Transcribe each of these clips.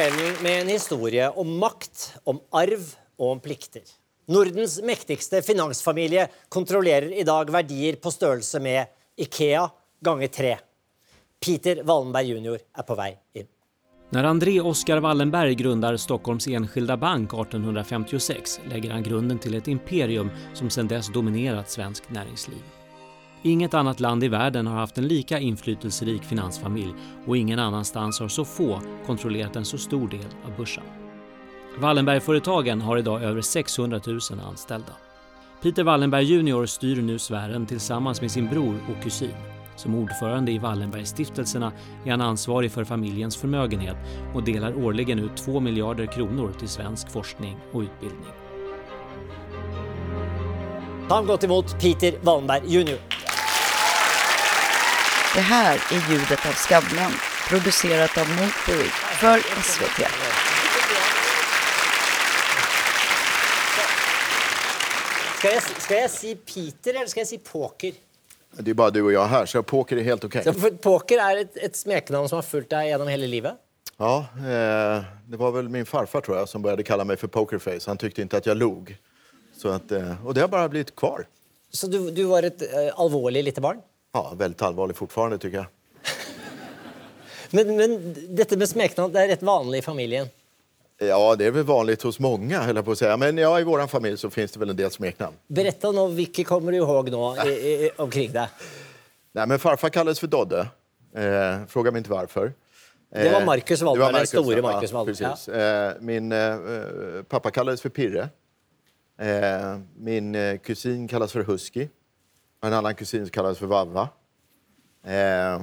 kvelden med en historie om makt, om arv og om plikter. Nordens mektigste finansfamilie kontrollerer i dag verdier på størrelse med Ikea ganger tre. Peter Wallenberg jr. er på vei inn. När André Oskar Wallenberg grundar Stockholms Enskilda Bank 1856 lägger han grunden till ett imperium som sedan dess dominerat svenskt näringsliv. Inget annat land i världen har haft en lika inflytelserik finansfamilj och ingen annanstans har så få kontrollerat en så stor del av börsen. Wallenbergföretagen har idag över 600 000 anställda. Peter Wallenberg Jr styr nu sfären tillsammans med sin bror och kusin. Som ordförande i Wallenbergstiftelserna är han ansvarig för familjens förmögenhet och delar årligen ut 2 miljarder kronor till svensk forskning och utbildning. Ta gott emot Peter Wallenberg jr. Det här är ljudet av Skavlan, producerat av Motory för SVT. Skal jeg, skal jeg si Peter, eller skal jeg si Poker? Det är bara du och jag här, så poker är helt okej. For Poker er et, et smeknavn som har fulgt deg gjennom hele livet. Ja, eh, det var väl min farfar tror jag som började kalla mig för pokerface. Han tyckte inte att jag log. Så att, eh, och det har bara blivit kvar. Så du, du var et eh, alvorlig lite barn? Ja, väldigt allvarligt fortfarande tycker jag. Men, men dette med smeknavn det er rett vanlig i familien. Ja, det är väl vanligt hos många, höll på att säga. Men ja, i vår familj så finns det väl en del smeknamn. Berätta nå, hvilke kommer du ihåg i, i, omkring deg? Nej, men farfar kallades för Dodde. Eh, fråga mig inte varför. Det var Eh, Marcus Wallenberg, den Marcus, store ja, Marcus Wallenberg. Precis. Eh, min eh, eh, pappa kallades för Pirre. Eh, min eh, kusin kallas för Husky. En annan kusin kallas för Vavva. Eh,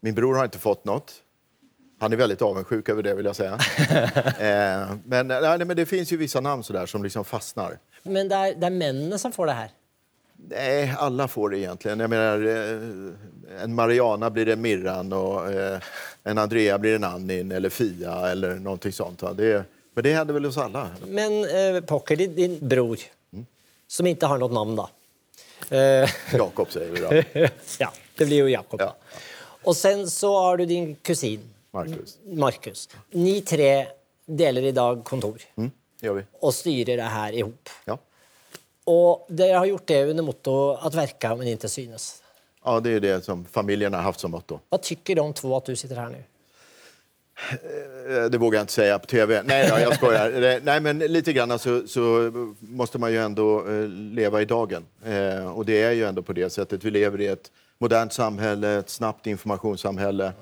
min bror har inte fått något. Han är väldigt avundsjuk över det, vill jag säga. eh, men, nej, men det finns ju vissa namn sådär som liksom fastnar. Men det er, det er mennene som får det her. Nej, alla får det egentligen. Jag menar, eh, en Mariana blir en Mirran och eh, en Andrea blir en Annin eller Fia eller någonting sånt. Det, men det händer väl hos alla? Men eh, Poker, din, bror, som ikke har noe navn, da. Eh, Jakob säger vi då. ja, det blir jo Jakob. Ja. Og sen så har du din kusin Marcus. Markus. Ni tre deler i dag kontor Mm, det gör vi. og styrer det her i hop. Ja. Og dere har gjort det under motto at verka, men inte synes. ja, det är det som familjen har haft som motto. Hva tycker de två att du sitter här nu? Eh, Det vågar jag inte säga på tv. Nej, då, jag skojar. Nej, men lite grann så, så måste man ju ändå eh, leva i dagen. Eh, och det är ju ändå på det sättet. Vi lever i ett modernt samhälle, ett snabbt informationssamhälle.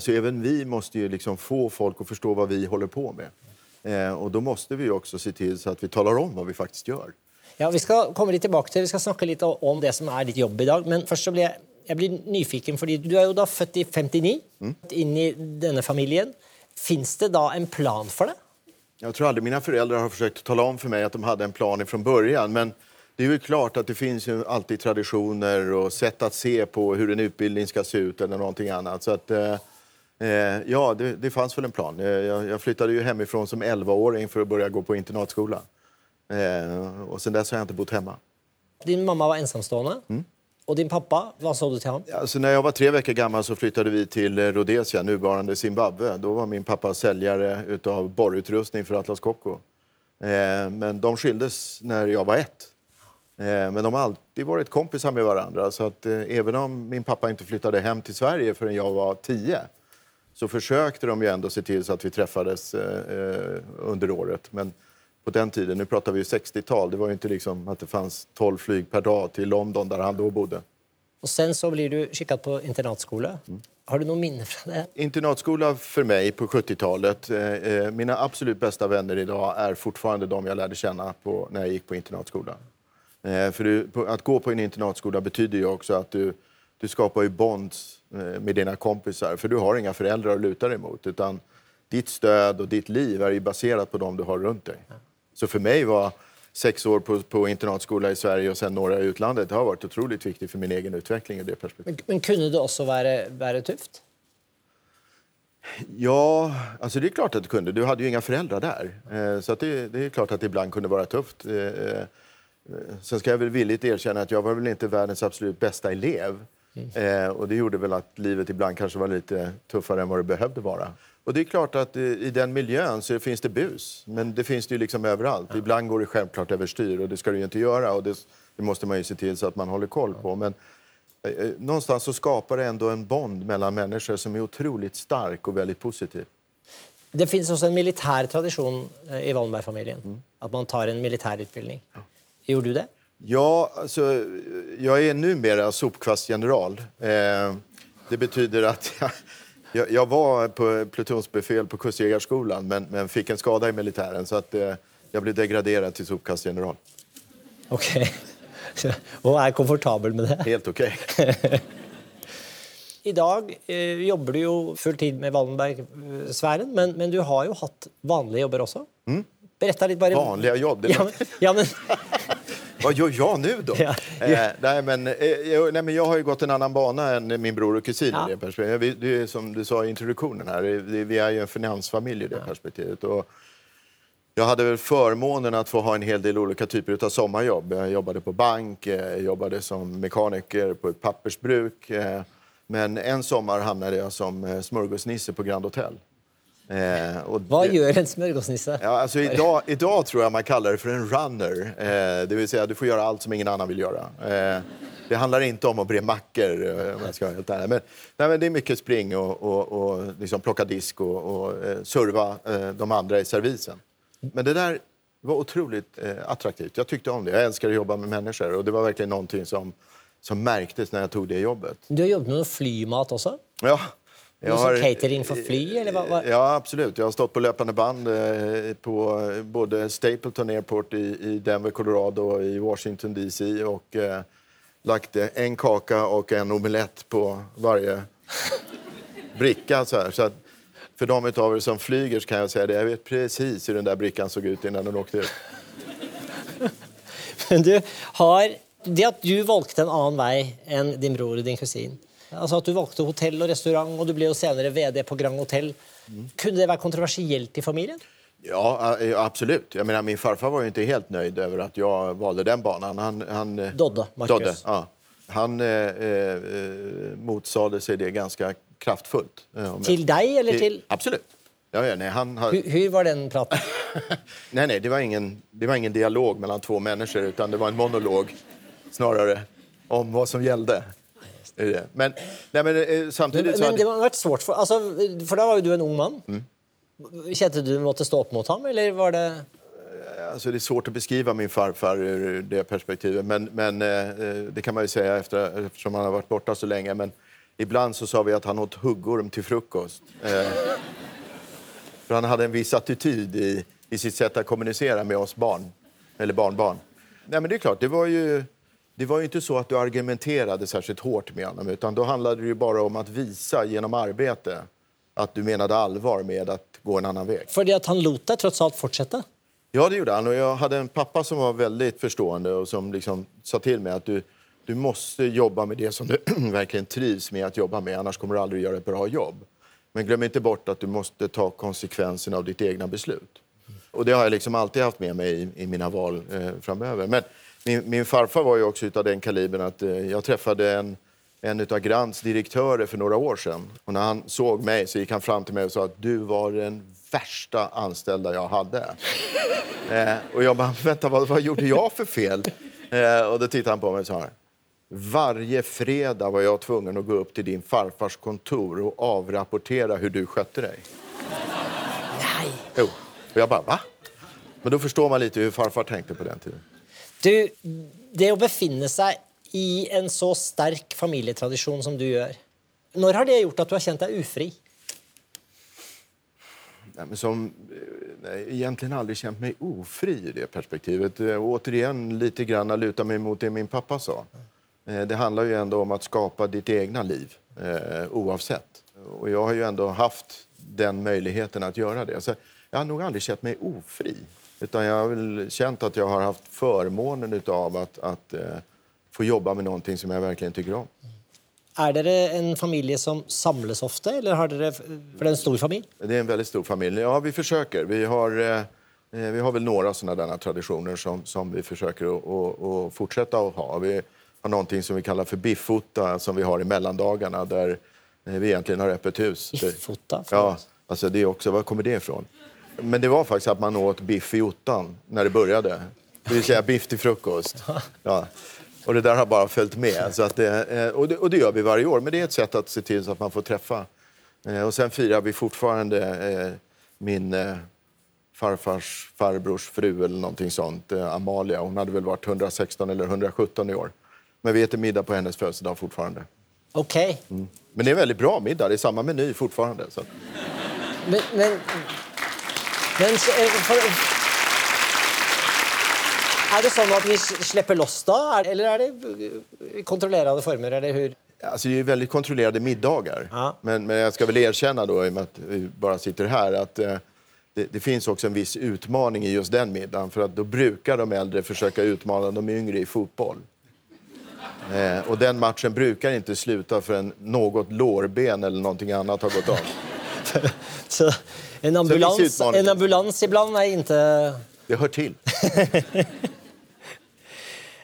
Så även vi måste ju liksom få folk att förstå vad vi håller på med. Och då måste vi också se till så att vi talar om vad vi faktiskt gör. Ja, Vi skal komme litt tilbake til, vi skal snakke litt om det som er ditt jobb i dag. Men først så blir jeg, jeg blir nyfiken, fordi du er jo da født i 59, inn i denne familien. Fins det da en plan for det? Jag tror aldrig mina föräldrar har försökt tala om för mig att de hade en plan från början. Men det är ju klart att det finns ju alltid traditioner och sätt att se på hur en utbildning ska se ut eller någonting annat. Så att, eh, eh, ja, det, det fanns väl en plan. Jag, jag flyttade ju hemifrån som 11-åring för att börja gå på internatskola. Eh, och sen dess har jag inte bott hemma. Din mamma var ensamstående, och din pappa, vad sa du till honom? Alltså, när jag var tre veckor gammal så flyttade vi till eh, Rhodesia, nuvarande Zimbabwe. Då var min pappa säljare av borrutrustning för Atlas Copco. Eh, men de skildes när jag var ett. Eh, men de har alltid varit kompisar med varandra. Så att, eh, även om min pappa inte flyttade hem till Sverige förrän jag var tio så försökte de ju ändå se till så att vi träffades eh, eh, under året. Men på den tiden, nu pratar vi ju 60-tal, det var ju inte liksom att det fanns 12 flyg per dag till London där han då bodde. Og sen så blir du skikket på internatskole. Har du noen minner fra det? Internatskola för mig på 70-talet. Eh, eh, mina absolut bästa vänner idag är fortfarande de jag lärde känna på, när jag gick på internatskola. Eh, för du, på, att gå på en internatskola betyder ju också att du, du skapar ju bonds eh, med dina kompisar. För du har inga föräldrar att luta dig mot. Utan ditt stöd och ditt liv är ju baserat på dem du har runt dig. Så för mig var sex år på, på internatskola i Sverige och sen några i utlandet det har varit otroligt viktigt för min egen utveckling i det perspektivet. Men, men kunne det også være, være tøft? Ja, alltså det är klart att det kunde. Du hade ju inga föräldrar där. Eh, så det, det är klart att det ibland kunde vara tufft. Eh, eh, sen ska jag väl villigt erkänna att jag var väl inte världens absolut bästa elev. Eh, och det gjorde väl att livet ibland kanske var lite tuffare än vad det behövde vara. Och det är klart att i, den miljön så finns det bus. Men det finns det ju liksom överallt. Ibland går det självklart överstyr och det ska det ju inte göra. Och det, det måste man ju se till så att man håller koll på. Men eh, eh, någonstans så skapar det ändå en bond mellan människor som är otroligt stark och väldigt positiv. Det finns också en militär tradition eh, i Wallenberg-familjen. Att man tar en militärutbildning. Gjorde du det? Ja, alltså, jag är numera sopkvastgeneral. Eh, det betyder att jag, jag, jag var på plutonsbefäl på Kustjägarskolan men, men fick en skada i militären så att eh, jag blev degraderad till sopkastgeneral. Okej. Och är komfortabel med det? Helt okej. Idag eh, jobbar du ju full tid med Wallenberg-sfären, men, men du har ju haft vanliga jobbar också. Berätta lite bara. Vanliga jobb. Det Ja, men, ja, men, Vad gör jag nu då? Ja, ja. Eh, nej, men, eh, jag, nej, men jag har ju gått en annan bana än min bror och kusin Ja. i det perspektivet. Vi, det är som du sa i introduktionen här, det, vi är ju en finansfamilj i det perspektivet. Och jag hade väl förmånen att få ha en hel del olika typer av sommarjobb. Jag jobbade på bank, eh, jag jobbade som mekaniker på ett pappersbruk. eh, Men en sommar hamnade jag som eh, smörgåsnisse på Grand Hotel. Eh, och vad gör en smörgåsnisse? Ja, alltså idag, idag tror jag man kallar det för en runner. Eh, det vill säga du får göra allt som ingen annan vill göra. Eh, det handlar inte om att bre mackor, eh, om jag ska vara helt ärlig. Men, nej, men det är mycket spring och, och, och liksom plocka disk och, och eh, serva eh, de andra i servisen. Men det där var otroligt attraktivt. Jag tyckte om det. Jag älskar att jobba med människor och det var verkligen någonting som, som märktes när jag tog det jobbet. Du har jobbat med flymat också? Ja. Någon sån catering för fly, eller vad- Ja, absolut. Jag har stått på löpande band eh, på både Stapleton Airport i, Denver, Colorado och i Washington DC och eh, lagt eh, en kaka och en omelett på varje bricka. Så här. Så att för de av er som flyger kan jag säga det. Jag vet precis hur den där brickan såg ut innan den åkte ut. Men du har Det att du valgte en annan väg än din bror och din kusin, alltså att du valgte hotell och restaurang och du blev ju senare VD på Grand Hotel, kunde det vara kontroversiellt i familjen? Ja, eh, absolut. Jag menar, min farfar var ju inte helt nöjd över att jag valde den banan. Han, han, eh, Dodde, Marcus. Dodde, ja. Han eh, eh, motsade sig det ganska kraftfullt. eh, Till dig eller till... Absolut. Ja, ja, nej, han hur var den praten? nej, nej, det var, ingen, det var ingen dialog mellan två människor utan det var en monolog snarare om vad som gällde. Det är det. Men, nej, men eh, samtidigt så Men hade- det har varit svårt, för, alltså, för då var ju du en ung man. Mm. Kände du måste stå upp mot honom, eller var det... Alltså det är svårt att beskriva min farfar ur det perspektivet. Men, men eh, eh, det kan man ju säga efter, eftersom han har varit borta så länge. Men ibland så sa vi att han åt huggorm till frukost. Eh, för han hade en viss attityd i, i sitt sätt att kommunicera med oss barn. Eller barnbarn. Nej men det är klart, det var ju... Det var ju inte så att du argumenterade särskilt hårt med honom utan då handlade det ju bara om att visa genom arbete att du menade allvar med att gå en annan väg. För att han dig trots allt fortsätta? Ja, det gjorde han. Och jag hade en pappa som var väldigt förstående och som liksom sa till mig att du, du måste jobba med det som du verkligen trivs med att jobba med, annars kommer du aldrig göra ett bra jobb. Men glöm inte bort att du måste ta konsekvenserna av ditt egna beslut. Och det har jag liksom alltid haft med mig i, i mina val eh, framöver. Men min, min farfar var ju också utav den kalibern att eh, jag träffade en, en utav Grants direktörer för några år sedan. Och när han såg mig så gick han fram till mig och sa att du var den värsta anställda jag hade. Eh, och jag bara, vänta, vad, vad gjorde jag för fel? Eh, och då tittade han på mig och sa, varje fredag var jag tvungen att gå upp till din farfars kontor och avrapportera hur du skötte dig. Nej. Jo. Och jag bara, va? Men då förstår man lite hur farfar tänkte på den tiden. Du, det att befinna sig i en så stark familjetradition som du gör, när har det gjort att du har känt dig ofri? Nej, men som, eh, nej, egentligen aldrig känt mig ofri i det perspektivet. Och återigen lite grann luta mig mot det min pappa sa. Eh, det handlar ju ändå om att skapa ditt egna liv, eh, oavsett. Och jag har ju ändå haft den möjligheten att göra det. Så jag har nog aldrig känt mig ofri. Utan jag har väl känt att jag har haft förmånen av att, att eh, få jobba med någonting som jag verkligen tycker om. Är det en familj som samlas ofta, eller har det, för det är en stor familj? Det är en väldigt stor familj. Ja, vi försöker. Vi har, eh, eh, vi har väl några sådana traditioner som, som vi försöker att fortsätta att ha. Vi har någonting som vi kallar för biffota som vi har i mellandagarna där eh, vi egentligen har öppet hus. Biffota? Ja, Alltså det är också, var kommer det ifrån? Men det var faktiskt att man åt biff i ottan när det började. Det vill säga biff till frukost. Ja. Och det där har bara följt med. Så att det, eh, och, det, och det gör vi varje år. Men det är ett sätt att se till så att man får träffa. Eh, och sen firar vi fortfarande eh, min farfars farbrors fru eller någonting sånt, Amalia. Hon hade väl varit 116 eller 117 i år. Men vi äter middag på hennes födelsedag fortfarande. Okej. Men det är en väldigt bra middag. Det är samma meny fortfarande. Så. Men, men, men eh, for, Er det sånn at vi slipper loss da? Er- Eller er det i kontrollerede former? Eller hur? Alltså, det är väldigt kontrollerade middagar. Ja. Men, men jag ska väl erkänna då, i och med att vi bara sitter här, att eh, det, det finns också en viss utmaning i just den middagen. För att då brukar de äldre försöka utmana de yngre i fotboll. Eh, och den matchen brukar inte sluta förrän något lårben eller någonting annat har gått av. Så en ambulans, utmaning. en ambulans ibland er ikke Det hör till.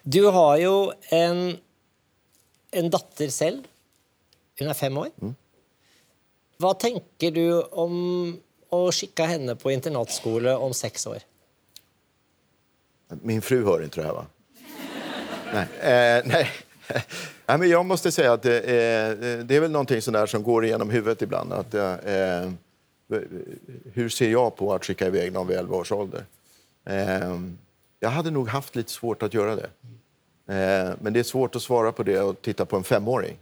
Du har jo en, en datter selv. Hun er fem år. Hva tenker du om å skikke henne på internatskole om seks år? Min fru hör inte det här, va? Nej. Eh, nej. nej men jag måste säga att det är, det är väl någonting sånt där som går igenom huvudet ibland. Att, eh, hur ser jag på att skicka iväg någon vid 11 års ålder? Eh, jag hade nog haft lite svårt att göra det. Eh, men det är svårt att svara på det och titta på en femåring.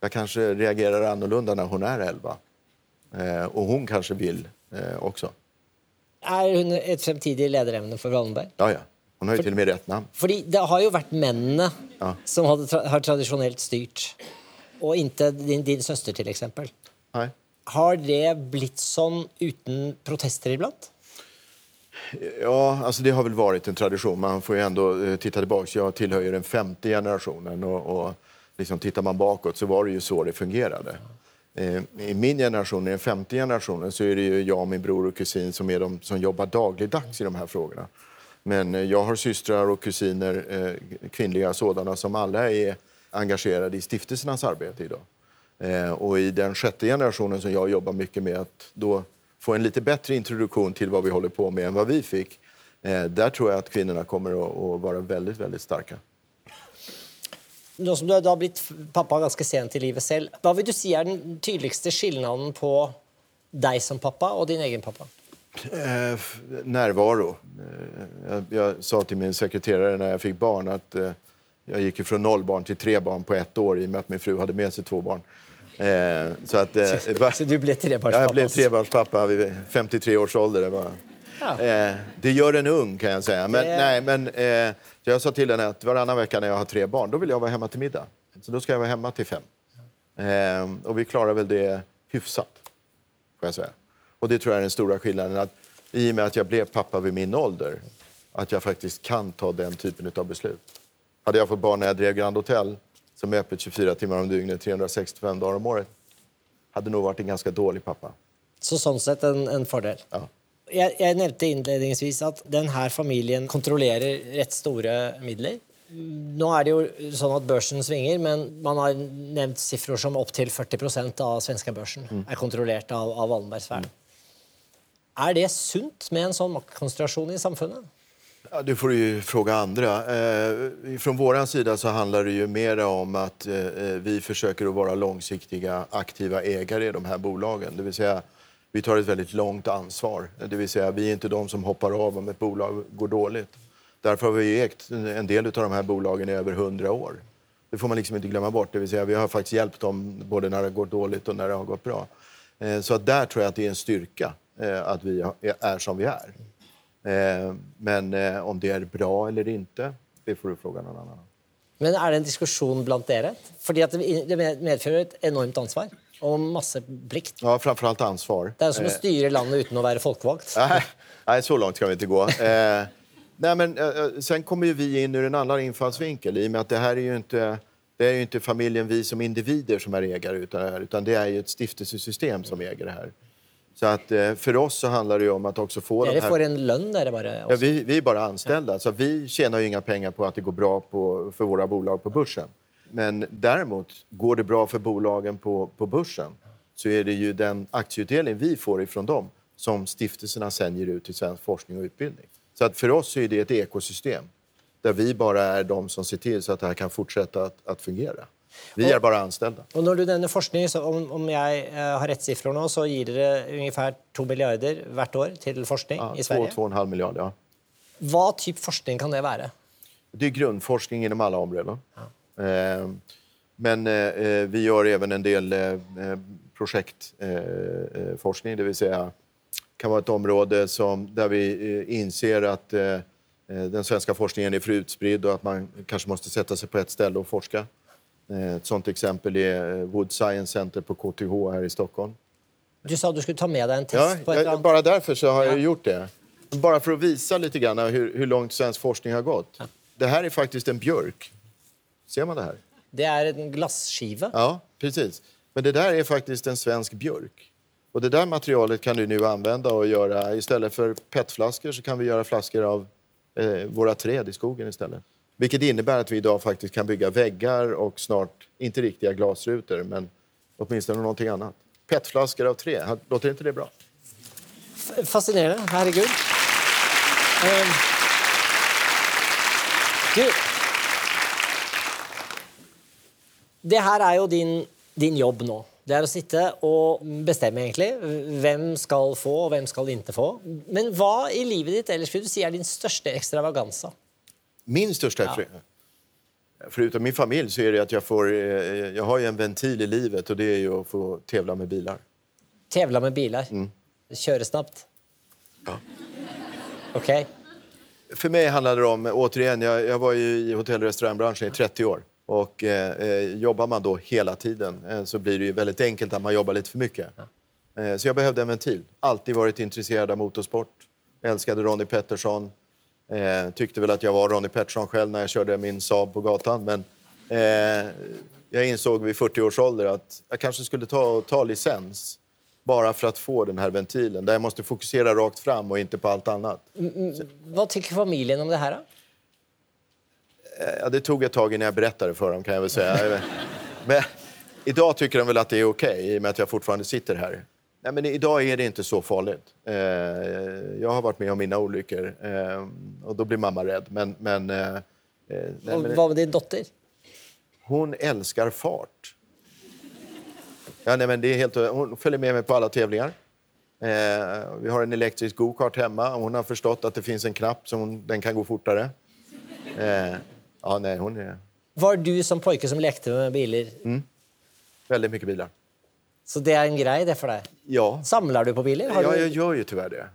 Jag kanske reagerar annorlunda när hon är 11. Eh, och hon kanske vill eh, också. Er hun et fremtidig lederemne for Wallenberg? Ja, ja. Hon har ju till och med rätt namn. Fordi det har jo vært mennene Ja. som hadde har tradisjonelt styrt, og ikke din, din søster, til eksempel. Nej. Har det blitt sånn uten protester iblant? Ja, alltså det har väl varit en tradition. Man får ju ändå eh, titta tillbaka. Jag tillhör ju den femte generationen och, och liksom tittar man bakåt så var det ju så det fungerade. Eh, I min generation, i den femte generationen, så är det ju jag, min bror och kusin som är de som jobbar dagligdags i de här frågorna. Men eh, jag har systrar och kusiner, eh, kvinnliga sådana, som alla är engagerade i stiftelsernas arbete idag. Eh, och i den sjätte generationen som jag jobbar mycket med att då få en lite bättre introduktion till vad vi håller på med än vad vi fick. Där tror jag att kvinnorna kommer att, vara väldigt, väldigt starka. Nå som du har blivit pappa ganska sent i livet själv, vad vill du säga är den tydligaste skillnaden på dig som pappa och din egen pappa? Eh, närvaro. Eh, jag, jag sa till min sekreterare när jag fick barn att eh, jag gick från noll barn till tre barn på ett år i och med att min fru hade med sig två barn. Eh, så att, eh, va- Så du ble Ja, trebarnspappa? jag blev trebarnspappa vid 53 års ålder. Det, var. Ja. Eh, det gör en ung kan jag säga. Men, Det- nej, men, eh, jag sa till henne att varannan vecka när jag har tre barn, då vill jag vara hemma till middag. Så då ska jag vara hemma till fem. Eh, och vi klarar väl det hyfsat, får jag säga. Och det tror jag är den stora skillnaden. Att I och med att jag blev pappa vid min ålder, att jag faktiskt kan ta den typen av beslut. Hade jag fått barn när jag drev Grand Hotel, som är öppet 24 timmar om dygnet, 365 dagar om året, hade nog varit en ganska dålig pappa. Så sånn sett en, en fordel. Ja. Jeg, jeg nevnte innledningsvis at denne familien kontrollerer rett store midler. Nå er det jo sånn at børsen svinger, men man har nevnt siffer som opptil 40% av svenska børsen er kontrollert av, av Wallenbergsfæren. Är det sunt med en sån maktkoncentration i samhället? Ja, det får du ju fråga andra. Eh, från vår sida så handlar det ju mer om att eh, eh, vi försöker att vara långsiktiga, aktiva ägare i de här bolagen. Det vill säga, vi tar ett väldigt långt ansvar. Eh, det vill säga, vi är inte de som hoppar av om ett bolag går dåligt. Därför har vi ägt en del av de här bolagen i över hundra år. Det får man liksom inte glömma bort. Det vill säga, vi har faktiskt hjälpt dem både när det har gått dåligt och när det har gått bra. Eh, så att där tror jag att det är en styrka att vi är som vi är. Eh, Men eh, om det är bra eller inte, det får du fråga någon annan. Men er det en diskusjon blant dere? Fordi at det det medfører et enormt ansvar og masse plikt. Ja, framförallt ansvar. Det er jo som å styre landet uten å være folkevalgt. Nej, nej, så långt ska vi inte gå. Eh, nej, men, eh, sen kommer ju vi in ur en annan infallsvinkel i och med att det här är ju inte, det är ju inte familjen, vi som individer som är ägare utan utan det är ju ett stiftelsesystem som äger det här. Så att eh, för oss så handlar det om att också få Dere de här... får en lønn, dere bare. Ja, vi, vi är bara anställda, så vi tjänar inga pengar på att det går bra på, för våra bolag på börsen. Men däremot, går det bra för bolagen på, på börsen så är det ju den aktieutdelning vi får ifrån dem som stiftelserna sen ger ut till svensk forskning och utbildning. Så att för oss är det ett ekosystem där vi bara är de som ser till så att det här kan fortsätta att, att fungera. Vi är bara anställda. Och när du nämner forskning, så om, om jag eh, har rätt siffror nu, så ger det ungefär 2 miljarder hvert år till forskning Ja, i Sverige. 2-2,5 miljarder. Ja. Vad typ forskning kan det vara? Det är grundforskning inom alla områden. Eh, men eh, vi gör även en del eh, projektforskning, eh, det vill säga kan vara ett område som, där vi eh, inser att eh, eh, den svenska forskningen är för utspridd och att man kanske måste sätta sig på ett ställe och forska. Eh, Ett sånt exempel är eh, Wood Science Center på KTH här i Stockholm. Du sa att du skulle ta med dig en test Ja, jag, bara därför så har jag Ja. gjort det. Bara för att visa lite grann hur, hur långt svensk forskning har gått. Det här är faktiskt en björk. Ser man det här? Det är en glasskiva. Ja, precis. Men det där är faktiskt en svensk björk. Och det där materialet kan du nu använda och göra istället för petflaskor så kan vi göra flaskor av eh, våra träd i skogen istället. Vilket innebär att vi idag faktiskt kan bygga väggar och snart, inte riktiga glasrutor, men åtminstone någonting annat. Petflaskor av trä, låter inte det bra? Fascinerande, herregud. Um, Du, det här är ju din, din jobb nu. Det är att sitta och bestämma egentligen vem ska få och vem ska inte få. Men vad i livet ditt ellers vill du säga är din största extravagans? Min största... För, förutom min familj så är det att jag får... eh, Jag har ju en ventil i livet och det är ju att få tävla med bilar. Tävla med bilar? Köra snabbt? Ja. Okej. För mig handlar det om, återigen, jag, jag var i hotell och restaurangbranschen i 30 år. Och eh, eh, jobbar man då hela tiden eh, så blir det ju väldigt enkelt att man jobbar lite för mycket. Eh, så jag behövde en ventil. Alltid varit intresserad av motorsport. Älskade Ronnie Pettersson. Eh, tyckte väl att jag var Ronnie Pettersson själv när jag körde min Saab på gatan. Men eh, jag insåg vid 40 års ålder att jag kanske skulle ta, ta licens bara för att få den här ventilen. Där jag måste fokusera rakt fram och inte på allt annat. Vad tycker familjen om det här? Då? Ja, det tog ett tag innan jag berättade för dem kan jag väl säga. Men idag tycker de väl att det är okej i och med att jag fortfarande sitter här. Nej, men idag är det inte så farligt. Eh, jag har varit med om mina olyckor eh, och då blir mamma rädd. Men, men, eh, nej, men vad med din dotter? hon älskar fart. Ja, nej, men det är helt, hon följer med mig på alla tävlingar. Eh, vi har en elektrisk go-kart hemma. Hon har förstått att det finns en knapp så hon, den kan gå fortare. Eh, ja, nej, hon är Var du som pojke som lekte med bilar? väldigt mycket bilar. Så det är en grej det för dig? Ja, Samlar du på bilar? Har ja du... jag gör ju tyvärr det.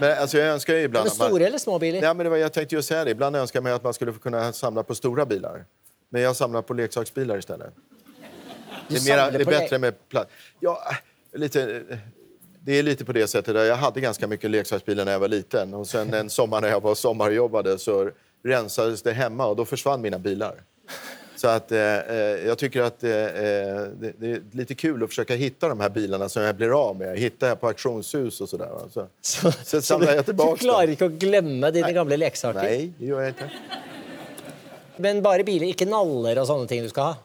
Men alltså, jag önskar ju ibland... Men man- stora eller små bilar? Ja, men det var, jag tänkte ju säga det. Ibland önskar man att man skulle kunna samla på stora bilar. Men jag samlar på leksaksbilar istället. Du Det är, mera, det är bättre med plats. Ja, lite, det är lite på det sättet. Där jag hade ganska mycket leksaksbilar när jag var liten. Och sen en sommar när jag var sommarjobbade så rensades det hemma och då försvann mina bilar. Så att, eh, eh, jag tycker att eh, eh, det, det är lite kul att försöka hitta de här bilarna som jag blir av med. Hittar jag på auktionshus och sådär. Så, Så, så samlar jag tillbaka du klarar inte att glömma dina gamla leksaker? Nej, det gör jag inte. Men bara bilar, inte naller och sådana ting du ska ha?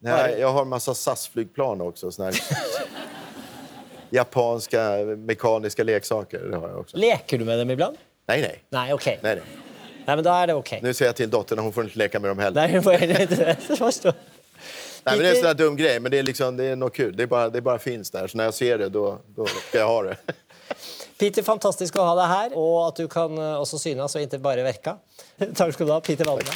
Nej, jag har en massa SAS-flygplan också. Såna japanska mekaniska leksaker. Har jag också. Leker du med dem ibland? Nej, nej. Nej, okej. nej, nej. Nej, men då är det okej. Nu säger jag till dottern att hon får inte leka med dem heller. Nej, är det? Jag förstår. Nej, men det är en sån här dum grej, men det är, liksom, det är något kul. Det, är bara, det bara finns där. Så när jag ser det, då, då ska jag ha det. Peter, fantastiskt att ha dig här och att du kan eh, också synas och inte bara verka. Tack ska du ha, Peter Wallberg.